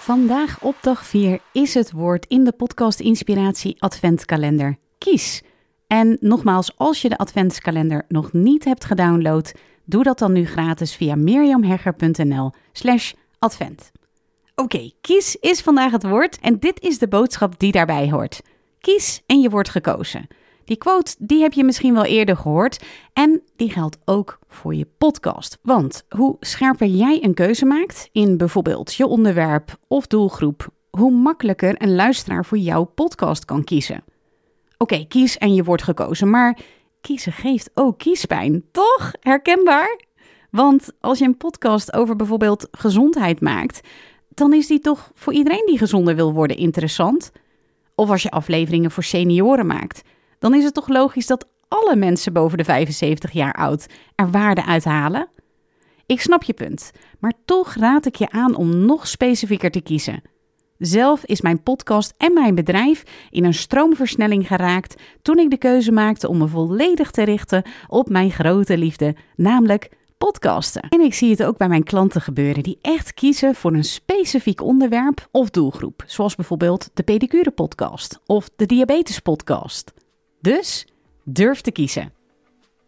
Vandaag op dag 4 is het woord in de podcast Inspiratie Adventkalender. Kies. En nogmaals, als je de Adventskalender nog niet hebt gedownload, doe dat dan nu gratis via mirjamhegger.nl slash advent. Oké, kies is vandaag het woord en dit is de boodschap die daarbij hoort. Kies en je wordt gekozen. Die quote die heb je misschien wel eerder gehoord en die geldt ook voor je podcast. Want hoe scherper jij een keuze maakt in bijvoorbeeld je onderwerp of doelgroep, hoe makkelijker een luisteraar voor jouw podcast kan kiezen. Oké, kies en je wordt gekozen, maar kiezen geeft ook kiespijn, toch? Herkenbaar? Want als je een podcast over bijvoorbeeld gezondheid maakt, dan is die toch voor iedereen die gezonder wil worden interessant. Of als je afleveringen voor senioren maakt dan is het toch logisch dat alle mensen boven de 75 jaar oud er waarde uithalen? Ik snap je punt, maar toch raad ik je aan om nog specifieker te kiezen. Zelf is mijn podcast en mijn bedrijf in een stroomversnelling geraakt toen ik de keuze maakte om me volledig te richten op mijn grote liefde, namelijk podcasten. En ik zie het ook bij mijn klanten gebeuren die echt kiezen voor een specifiek onderwerp of doelgroep, zoals bijvoorbeeld de pedicure podcast of de diabetes podcast. Dus durf te kiezen.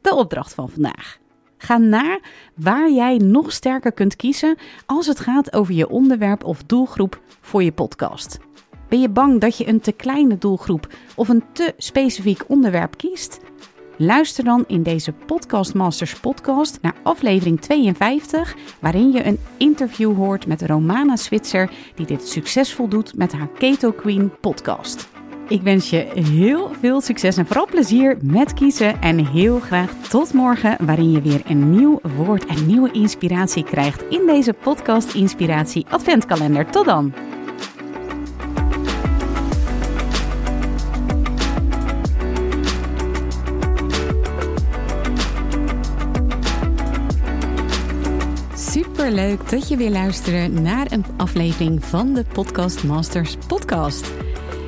De opdracht van vandaag. Ga naar waar jij nog sterker kunt kiezen als het gaat over je onderwerp of doelgroep voor je podcast. Ben je bang dat je een te kleine doelgroep of een te specifiek onderwerp kiest? Luister dan in deze Podcast Masters podcast naar aflevering 52, waarin je een interview hoort met Romana Switzer, die dit succesvol doet met haar Keto Queen podcast. Ik wens je heel veel succes en vooral plezier met kiezen. En heel graag tot morgen, waarin je weer een nieuw woord en nieuwe inspiratie krijgt in deze podcast Inspiratie Adventkalender. Tot dan! Super leuk dat je weer luistert naar een aflevering van de Podcast Masters podcast.